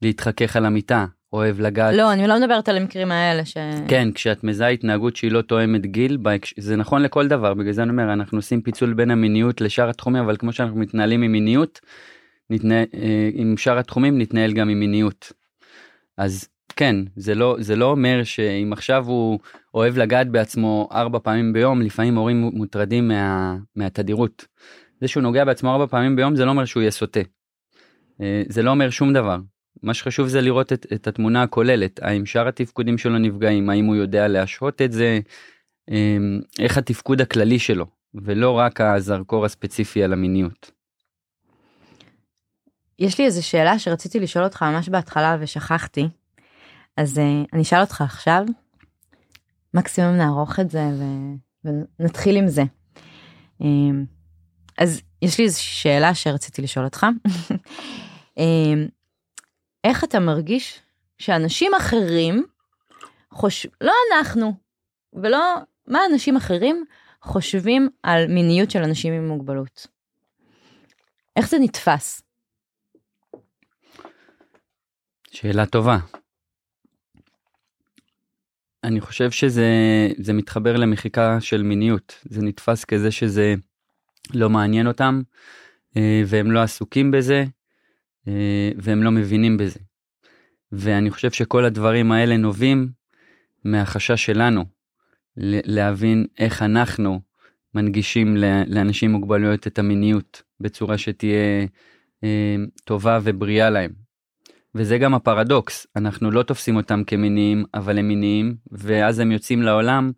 Speaker 3: להתחכך על המיטה, אוהב לגעת.
Speaker 2: לא, אני לא מדברת על המקרים האלה ש...
Speaker 3: כן, כשאת מזהה התנהגות שהיא לא תואמת גיל, זה נכון לכל דבר, בגלל זה אני אומר, אנחנו עושים פיצול בין המיניות לשאר התחומים, אבל כמו שאנחנו מתנהלים עם מיניות, נתנה, אה, עם שאר התחומים נתנהל גם עם מיניות. אז כן, זה לא, זה לא אומר שאם עכשיו הוא אוהב לגעת בעצמו ארבע פעמים ביום, לפעמים הורים מוטרדים מה, מהתדירות. זה שהוא נוגע בעצמו ארבע פעמים ביום זה לא אומר שהוא יהיה סוטה. אה, זה לא אומר שום דבר. מה שחשוב זה לראות את, את התמונה הכוללת, האם שאר התפקודים שלו נפגעים, האם הוא יודע להשהות את זה, אה, איך התפקוד הכללי שלו, ולא רק הזרקור הספציפי על המיניות.
Speaker 2: יש לי איזו שאלה שרציתי לשאול אותך ממש בהתחלה ושכחתי. אז uh, אני אשאל אותך עכשיו, מקסימום נערוך את זה ו... ונתחיל עם זה. אז יש לי איזו שאלה שרציתי לשאול אותך. um, איך אתה מרגיש שאנשים אחרים חושבים, לא אנחנו, ולא מה אנשים אחרים חושבים על מיניות של אנשים עם מוגבלות? איך זה נתפס?
Speaker 3: שאלה טובה. אני חושב שזה זה מתחבר למחיקה של מיניות זה נתפס כזה שזה לא מעניין אותם אה, והם לא עסוקים בזה אה, והם לא מבינים בזה. ואני חושב שכל הדברים האלה נובעים מהחשש שלנו להבין איך אנחנו מנגישים לאנשים עם מוגבלויות את המיניות בצורה שתהיה אה, טובה ובריאה להם. וזה גם הפרדוקס, אנחנו לא תופסים אותם כמיניים, אבל הם מיניים, ואז הם יוצאים לעולם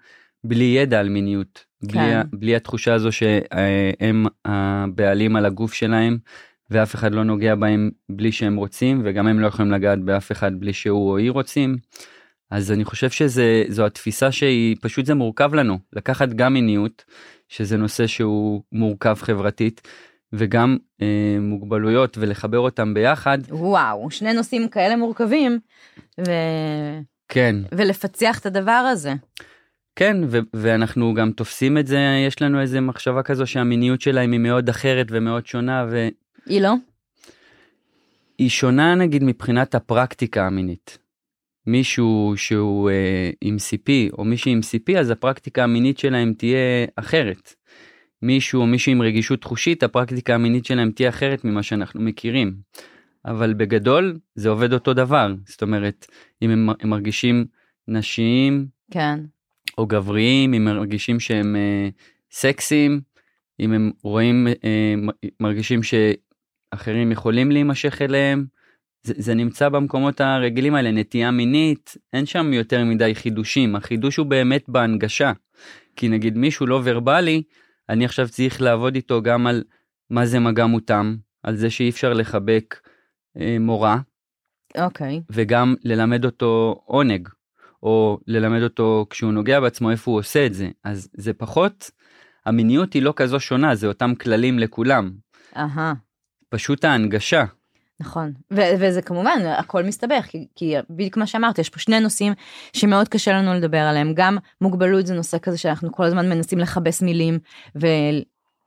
Speaker 3: בלי ידע על מיניות, כן. בלי, בלי התחושה הזו שהם הבעלים על הגוף שלהם, ואף אחד לא נוגע בהם בלי שהם רוצים, וגם הם לא יכולים לגעת באף אחד בלי שהוא או היא רוצים. אז אני חושב שזו התפיסה שהיא פשוט זה מורכב לנו, לקחת גם מיניות, שזה נושא שהוא מורכב חברתית, וגם אה, מוגבלויות ולחבר אותם ביחד.
Speaker 2: וואו, שני נושאים כאלה מורכבים. ו...
Speaker 3: כן.
Speaker 2: ולפצח את הדבר הזה.
Speaker 3: כן, ו- ואנחנו גם תופסים את זה, יש לנו איזה מחשבה כזו שהמיניות שלהם היא מאוד אחרת ומאוד שונה ו...
Speaker 2: היא לא?
Speaker 3: היא שונה נגיד מבחינת הפרקטיקה המינית. מישהו שהוא אה, עם CP או מישהי עם CP אז הפרקטיקה המינית שלהם תהיה אחרת. מישהו או מישהי עם רגישות חושית הפרקטיקה המינית שלהם תהיה אחרת ממה שאנחנו מכירים. אבל בגדול זה עובד אותו דבר זאת אומרת אם הם, הם מרגישים נשיים
Speaker 2: כן.
Speaker 3: או גבריים אם מרגישים שהם אה, סקסיים אם הם רואים אה, מרגישים שאחרים יכולים להימשך אליהם. זה, זה נמצא במקומות הרגילים האלה נטייה מינית אין שם יותר מדי חידושים החידוש הוא באמת בהנגשה. כי נגיד מישהו לא ורבלי אני עכשיו צריך לעבוד איתו גם על מה זה מגע מותאם על זה שאי אפשר לחבק אה, מורה
Speaker 2: אוקיי.
Speaker 3: וגם ללמד אותו עונג או ללמד אותו כשהוא נוגע בעצמו איפה הוא עושה את זה. אז זה פחות המיניות היא לא כזו שונה זה אותם כללים לכולם.
Speaker 2: אהה.
Speaker 3: פשוט ההנגשה.
Speaker 2: נכון. ו- וזה כמובן הכל מסתבך כי, כי בדיוק מה שאמרת יש פה שני נושאים שמאוד קשה לנו לדבר עליהם. גם מוגבלות זה נושא כזה שאנחנו כל הזמן מנסים לכבס מילים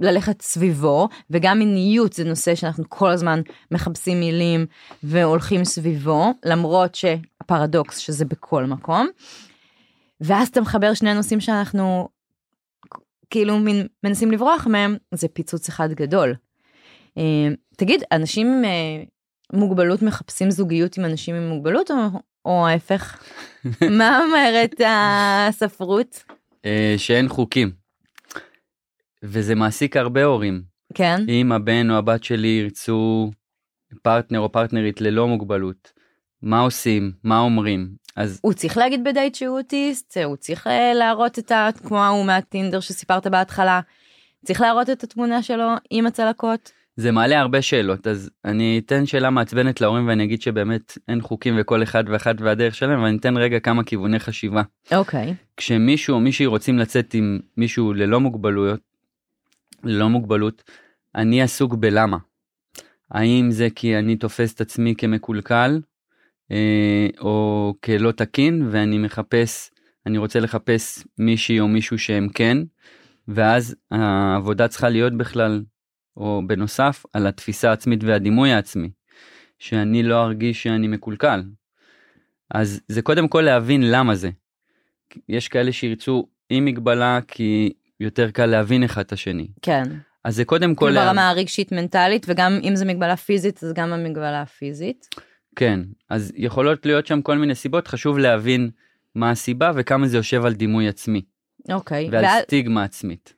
Speaker 2: וללכת סביבו וגם מיניות זה נושא שאנחנו כל הזמן מכבסים מילים והולכים סביבו למרות שהפרדוקס שזה בכל מקום. ואז אתה מחבר שני נושאים שאנחנו כאילו מין מנסים לברוח מהם זה פיצוץ אחד גדול. אה, תגיד אנשים עם אה, מוגבלות מחפשים זוגיות עם אנשים עם מוגבלות או, או ההפך? [laughs] מה אומרת הספרות?
Speaker 3: אה, שאין חוקים. וזה מעסיק הרבה הורים
Speaker 2: כן?
Speaker 3: אם הבן או הבת שלי ירצו פרטנר או פרטנרית ללא מוגבלות מה עושים מה אומרים אז
Speaker 2: הוא צריך להגיד בדייט שהוא אוטיסט, הוא צריך אה, להראות את ה... כמו ההוא מהטינדר שסיפרת בהתחלה, צריך להראות את התמונה שלו עם הצלקות.
Speaker 3: זה מעלה הרבה שאלות אז אני אתן שאלה מעצבנת להורים ואני אגיד שבאמת אין חוקים וכל אחד ואחת והדרך שלהם ואני אתן רגע כמה כיווני חשיבה.
Speaker 2: אוקיי.
Speaker 3: כשמישהו או מישהי רוצים לצאת עם מישהו ללא מוגבלויות, ללא מוגבלות, אני עסוק בלמה. האם זה כי אני תופס את עצמי כמקולקל, אה, או כלא תקין, ואני מחפש, אני רוצה לחפש מישהי או מישהו שהם כן, ואז העבודה צריכה להיות בכלל, או בנוסף, על התפיסה העצמית והדימוי העצמי, שאני לא ארגיש שאני מקולקל. אז זה קודם כל להבין למה זה. יש כאלה שירצו עם מגבלה כי יותר קל להבין אחד את השני.
Speaker 2: כן.
Speaker 3: אז זה קודם כל...
Speaker 2: כאילו ברמה הרגשית מנטלית וגם אם זה מגבלה פיזית אז גם המגבלה הפיזית.
Speaker 3: כן, אז יכולות להיות שם כל מיני סיבות, חשוב להבין מה הסיבה וכמה זה יושב על דימוי עצמי
Speaker 2: אוקיי.
Speaker 3: ועל
Speaker 2: ואז,
Speaker 3: סטיגמה עצמית.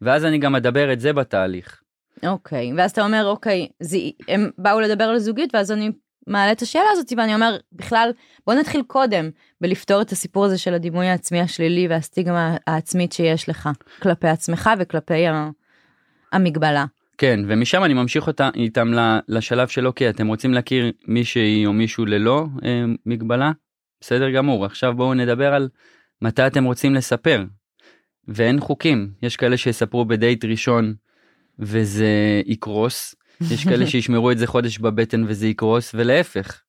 Speaker 3: ואז אני גם אדבר את זה בתהליך.
Speaker 2: אוקיי. ואז אתה אומר אוקיי זה, הם באו לדבר על זוגיות ואז אני מעלה את השאלה הזאת ואני אומר בכלל בוא נתחיל קודם בלפתור את הסיפור הזה של הדימוי העצמי השלילי והסטיגמה העצמית שיש לך כלפי עצמך וכלפי המגבלה.
Speaker 3: כן, ומשם אני ממשיך אותה איתם לשלב של אוקיי, אתם רוצים להכיר מישהי או מישהו ללא אה, מגבלה? בסדר גמור, עכשיו בואו נדבר על מתי אתם רוצים לספר. ואין חוקים, יש כאלה שיספרו בדייט ראשון וזה יקרוס, יש כאלה שישמרו את זה חודש בבטן וזה יקרוס, ולהפך.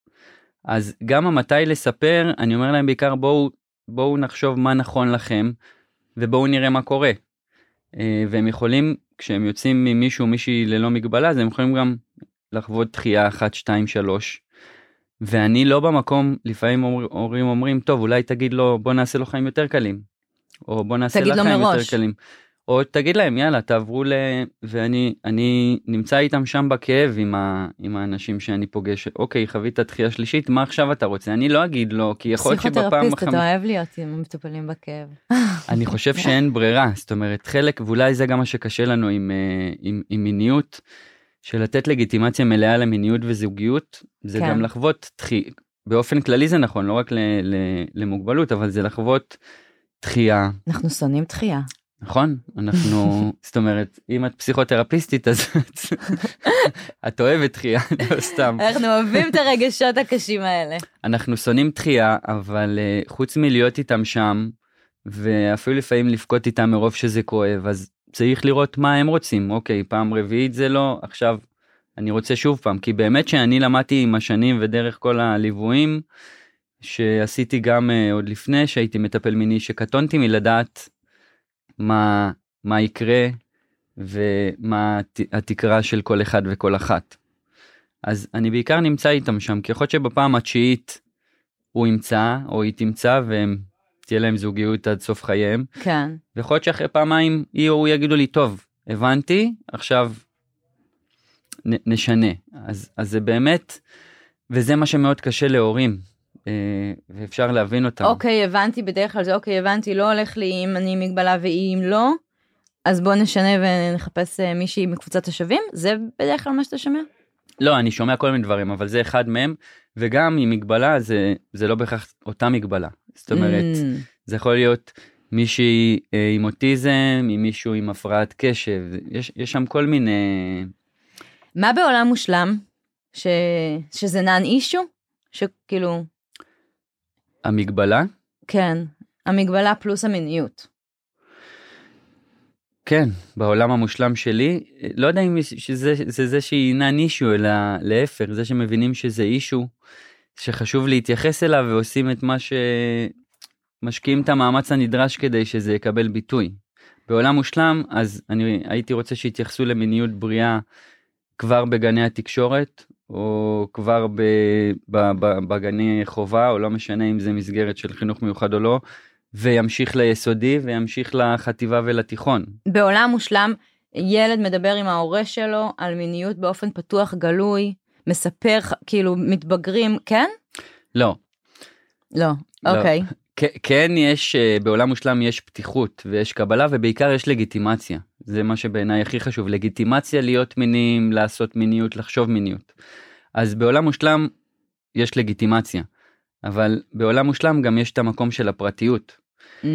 Speaker 3: אז גם המתי לספר, אני אומר להם בעיקר בואו בואו נחשוב מה נכון לכם ובואו נראה מה קורה. אה, והם יכולים כשהם יוצאים ממישהו מישהי ללא מגבלה אז הם יכולים גם לחוות דחייה 1 2 3. ואני לא במקום לפעמים אומר- הורים אומרים טוב אולי תגיד לו בוא נעשה לו חיים יותר קלים. או בוא נעשה
Speaker 2: תגיד
Speaker 3: לך
Speaker 2: לו
Speaker 3: חיים יותר
Speaker 2: מראש.
Speaker 3: קלים. או תגיד להם יאללה תעברו ל... ואני אני נמצא איתם שם בכאב עם, ה... עם האנשים שאני פוגש אוקיי חווית דחייה שלישית מה עכשיו אתה רוצה אני לא אגיד לו כי יכול להיות שבפעם
Speaker 2: פסיכותרפיסט
Speaker 3: החמישית.
Speaker 2: אתה אוהב להיות עם המטופלים בכאב. [laughs]
Speaker 3: אני חושב שאין ברירה זאת אומרת חלק ואולי זה גם מה שקשה לנו עם, אה, עם, עם מיניות של לתת לגיטימציה מלאה למיניות וזוגיות זה
Speaker 2: כן.
Speaker 3: גם לחוות דחי... באופן כללי זה נכון לא רק ל, ל, למוגבלות אבל זה לחוות דחייה
Speaker 2: אנחנו שונאים דחייה.
Speaker 3: נכון? אנחנו [laughs] זאת אומרת אם את פסיכותרפיסטית אז את- [laughs] אוהבת דחייה [laughs] לא סתם.
Speaker 2: אנחנו אוהבים את הרגשות הקשים האלה.
Speaker 3: אנחנו שונאים דחייה אבל uh, חוץ מלהיות איתם שם ואפילו לפעמים לבכות איתם מרוב שזה כואב אז צריך לראות מה הם רוצים. אוקיי פעם רביעית זה לא עכשיו אני רוצה שוב פעם. כי באמת שאני למדתי עם השנים ודרך כל הליוויים שעשיתי גם uh, עוד לפני שהייתי מטפל מיני שקטונתי מלדעת מה מה יקרה ומה הת- התקרה של כל אחד וכל אחת. אז אני בעיקר נמצא איתם שם כי יכול להיות שבפעם התשיעית הוא ימצא או היא תמצא והם תהיה להם זוגיות עד סוף חייהם
Speaker 2: כן.
Speaker 3: ויכול להיות שאחרי פעמיים היא או הוא יגידו לי טוב הבנתי עכשיו נ, נשנה אז אז זה באמת וזה מה שמאוד קשה להורים ואפשר להבין אותם.
Speaker 2: אוקיי, הבנתי, בדרך כלל זה אוקיי, הבנתי, לא הולך לי אם אני מגבלה ואם לא, אז בוא נשנה ונחפש אה, מישהי מקבוצת השווים? זה בדרך כלל מה שאתה שומע?
Speaker 3: לא אני שומע כל מיני דברים אבל זה אחד מהם וגם עם מגבלה זה זה לא בהכרח אותה מגבלה זאת אומרת
Speaker 2: Mm,
Speaker 3: זה יכול להיות מישהי אה, עם אוטיזם עם מישהו עם הפרעת קשב יש יש שם כל מיני
Speaker 2: מה בעולם מושלם? ש... שזה נאן אישו? שכאילו,
Speaker 3: המגבלה
Speaker 2: כן, המגבלה פלוס המיניות.
Speaker 3: כן בעולם המושלם שלי לא יודע אם שזה זה זה שהיא נן אישו אלא להפך זה שמבינים שזה אישו שחשוב להתייחס אליו ועושים את מה שמשקיעים את המאמץ הנדרש כדי שזה יקבל ביטוי. בעולם מושלם אז אני הייתי רוצה שיתייחסו למיניות בריאה כבר בגני התקשורת או כבר ב, ב, ב, בגני חובה או לא משנה אם זה מסגרת של חינוך מיוחד או לא וימשיך ליסודי וימשיך לחטיבה ולתיכון.
Speaker 2: בעולם מושלם, ילד מדבר עם ההורה שלו על מיניות באופן פתוח, גלוי, מספר, כאילו, מתבגרים, כן?
Speaker 3: לא,
Speaker 2: לא,
Speaker 3: לא.
Speaker 2: אוקיי.
Speaker 3: כ- כן יש אה, בעולם מושלם יש פתיחות ויש קבלה ובעיקר יש לגיטימציה זה מה שבעיניי הכי חשוב לגיטימציה להיות מיניים לעשות מיניות לחשוב מיניות. אז בעולם מושלם יש לגיטימציה אבל בעולם מושלם גם יש את המקום של הפרטיות
Speaker 2: Mm,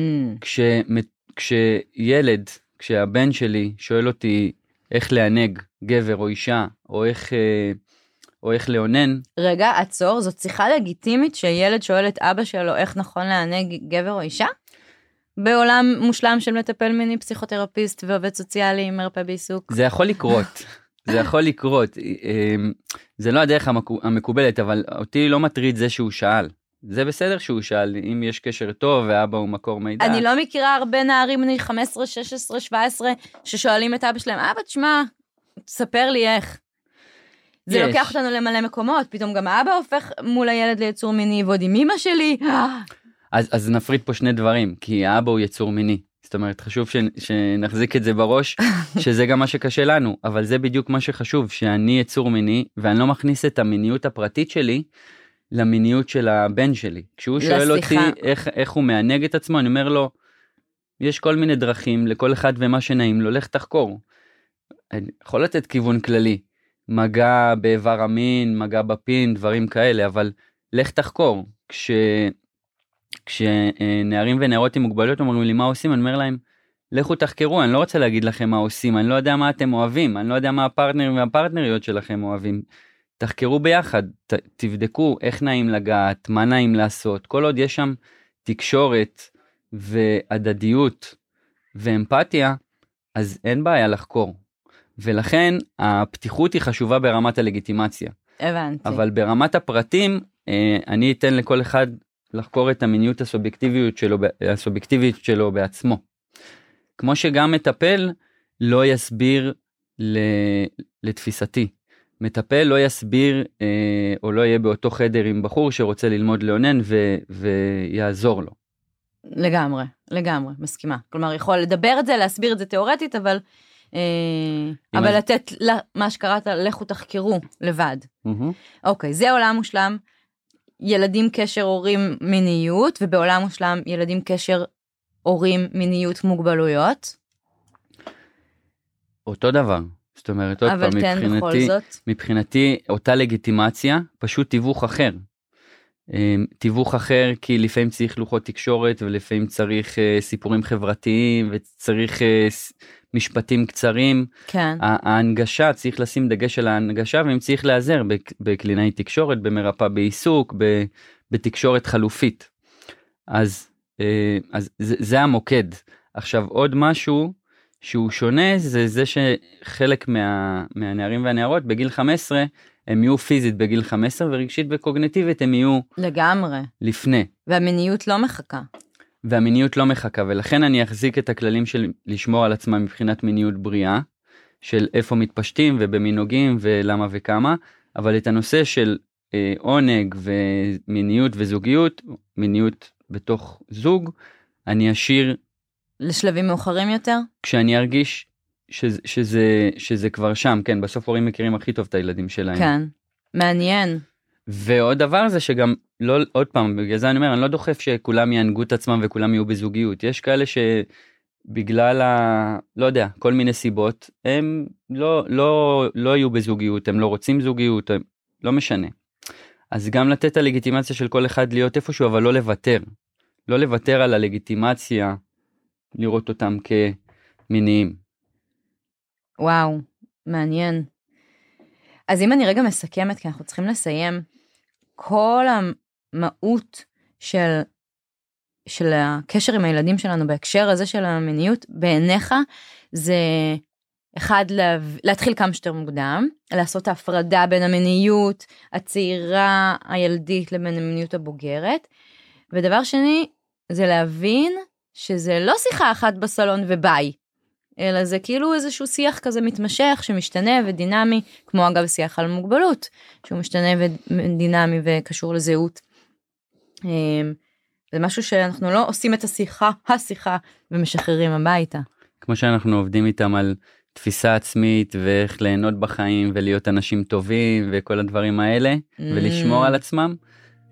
Speaker 3: כשמת- כשילד כשהבן שלי שואל אותי איך לענג גבר או אישה או איך אה, או איך לאונן
Speaker 2: רגע, עצור, זאת שיחה לגיטימית שילד שואל את אבא שלו איך נכון לענג גבר או אישה? בעולם מושלם של מטפל מיני, פסיכותרפיסט ועובד סוציאלי, מרפא בעיסוק.
Speaker 3: זה יכול לקרות [laughs] זה יכול לקרות אמ, זה לא הדרך המקו- המקובלת אבל אותי לא מטריד זה שהוא שאל זה בסדר שהוא שאל אם יש קשר טוב ואבא הוא מקור מידע
Speaker 2: אני לא מכירה הרבה נערים בני 15, 16, 17 ששואלים את אבא שלהם, אבא, תשמע, תספר לי איך. זה
Speaker 3: יש.
Speaker 2: לוקח אותנו למלא מקומות, פתאום גם האבא הופך מול הילד ליצור מיני, ועוד עם אמא שלי. [gasps]
Speaker 3: אז, אז נפריד פה שני דברים כי האבא הוא יצור מיני זאת אומרת חשוב ש, שנחזיק את זה בראש [laughs] שזה גם מה שקשה לנו אבל זה בדיוק מה שחשוב שאני יצור מיני ואני לא מכניס את המיניות הפרטית שלי למיניות של הבן שלי כשהוא שואל
Speaker 2: לשיחה.
Speaker 3: אותי איך איך הוא מענג את עצמו אני אומר לו יש כל מיני דרכים לכל אחד ומה שנעים לו לך תחקור. אני יכול לתת כיוון כללי מגע באיבר המין מגע בפין דברים כאלה אבל לך תחקור כש... כשנערים ונערות עם מוגבלויות אומרים לי מה עושים אני אומר להם לכו תחקרו אני לא רוצה להגיד לכם מה עושים אני לא יודע מה אתם אוהבים אני לא יודע מה הפרטנרים והפרטנריות שלכם אוהבים. תחקרו ביחד ת, תבדקו איך נעים לגעת מה נעים לעשות כל עוד יש שם תקשורת והדדיות ואמפתיה אז אין בעיה לחקור. ולכן הפתיחות היא חשובה ברמת הלגיטימציה
Speaker 2: הבנתי.
Speaker 3: אבל ברמת הפרטים אה, אני אתן לכל אחד לחקור את המיניות הסובייקטיביות שלו, הסובייקטיבית שלו בעצמו. כמו שגם מטפל לא יסביר ל, לתפיסתי. מטפל לא יסביר אה, או לא יהיה באותו חדר עם בחור שרוצה ללמוד לאונן ו, ויעזור לו.
Speaker 2: לגמרי, לגמרי, מסכימה. כלומר, יכול לדבר את זה, להסביר את זה תיאורטית, אבל... אה, אבל
Speaker 3: אני-
Speaker 2: לתת לה- מה שקראת, לכו תחקרו לבד.
Speaker 3: מהמם.
Speaker 2: אוקיי, זה עולם מושלם. ילדים קשר הורים מיניות, ובעולם מושלם ילדים קשר הורים מיניות מוגבלויות.
Speaker 3: אותו דבר. זאת אומרת עוד פעם
Speaker 2: בכל
Speaker 3: מבחינתי. מבחינתי אותה לגיטימציה פשוט תיווך אחר. אמ, תיווך אחר כי לפעמים צריך לוחות תקשורת ולפעמים צריך אה, סיפורים חברתיים וצריך אה, משפטים קצרים
Speaker 2: כן.
Speaker 3: ההנגשה צריך לשים דגש על ההנגשה ואם צריך להיעזר בק- בקלינאי תקשורת במרפאה בעיסוק בתקשורת חלופית. אז אה, אז זה, זה המוקד עכשיו עוד משהו שהוא שונה זה זה שחלק מה, מהנערים והנערות בגיל 15 הם יהיו פיזית בגיל 15 ורגשית וקוגנטיבית הם יהיו
Speaker 2: לגמרי.
Speaker 3: לפני
Speaker 2: והמיניות לא מחכה.
Speaker 3: והמיניות לא מחכה ולכן אני אחזיק את הכללים של לשמור על עצמם מבחינת מיניות בריאה של איפה מתפשטים ובמי נוגעים ולמה וכמה אבל את הנושא של אה, עונג ומיניות וזוגיות, מיניות בתוך זוג, אני אשאיר
Speaker 2: לשלבים מאוחרים יותר?
Speaker 3: כשאני ארגיש שזה, שזה, שזה כבר שם, כן, בסוף הורים מכירים הכי טוב את הילדים שלהם.
Speaker 2: כן. מעניין.
Speaker 3: ועוד דבר זה שגם, לא, עוד פעם, בגלל זה אני אומר, אני לא דוחף שכולם יענגו את עצמם וכולם יהיו בזוגיות. יש כאלה שבגלל ה... לא יודע, כל מיני סיבות, הם לא, לא, לא יהיו בזוגיות, הם לא רוצים זוגיות, הם, לא משנה. אז גם לתת את הלגיטימציה של כל אחד להיות איפשהו, אבל לא לוותר. לא לוותר על הלגיטימציה, לראות אותם כמיניים.
Speaker 2: וואו, מעניין. אז אם אני רגע מסכמת, כי אנחנו צריכים לסיים, כל המהות של, של הקשר עם הילדים שלנו בהקשר הזה של המיניות, בעיניך, זה אחד, לה, להתחיל כמה שיותר מוקדם, לעשות ההפרדה בין המיניות הצעירה הילדית לבין המיניות הבוגרת, ודבר שני, זה להבין שזה לא שיחה אחת בסלון וביי, אלא זה כאילו איזשהו שיח כזה מתמשך שמשתנה ודינמי, כמו אגב שיח על מוגבלות, שהוא משתנה ודינמי וקשור לזהות. אמ, זה משהו שאנחנו לא עושים את השיחה, השיחה, ומשחררים הביתה.
Speaker 3: כמו שאנחנו עובדים איתם על תפיסה עצמית ואיך ליהנות בחיים ולהיות אנשים טובים וכל הדברים האלה, mm. ולשמור על עצמם,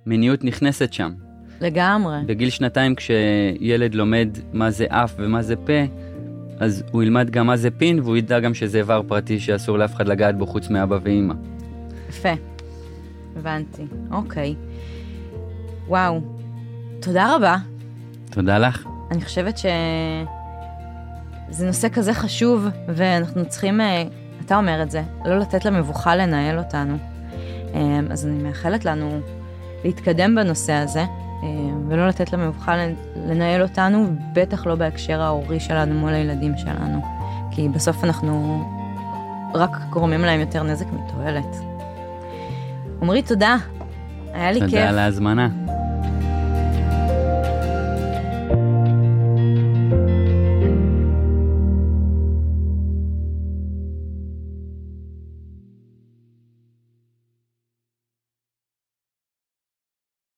Speaker 3: מיניות נכנסת שם.
Speaker 2: לגמרי.
Speaker 3: בגיל שנתיים כשילד לומד מה זה אף ומה זה פה, אז הוא ילמד גם מה זה פין והוא ידע גם שזה איבר פרטי שאסור לאף אחד לגעת בו חוץ מאבא ואימא.
Speaker 2: יפה, הבנתי, אוקיי. וואו, תודה רבה.
Speaker 3: תודה לך.
Speaker 2: אני חושבת שזה נושא כזה חשוב ואנחנו צריכים, אה, אתה אומר את זה, לא לתת למבוכה לנהל אותנו. אה, אז אני מאחלת לנו להתקדם בנושא הזה. אה, ולא לתת למבחן לנהל אותנו, בטח לא בהקשר ההורי שלנו מול הילדים שלנו. כי בסוף אנחנו רק גורמים להם יותר נזק מתועלת. עמרי, תודה. היה לי
Speaker 3: תודה
Speaker 2: כיף.
Speaker 3: תודה על ההזמנה.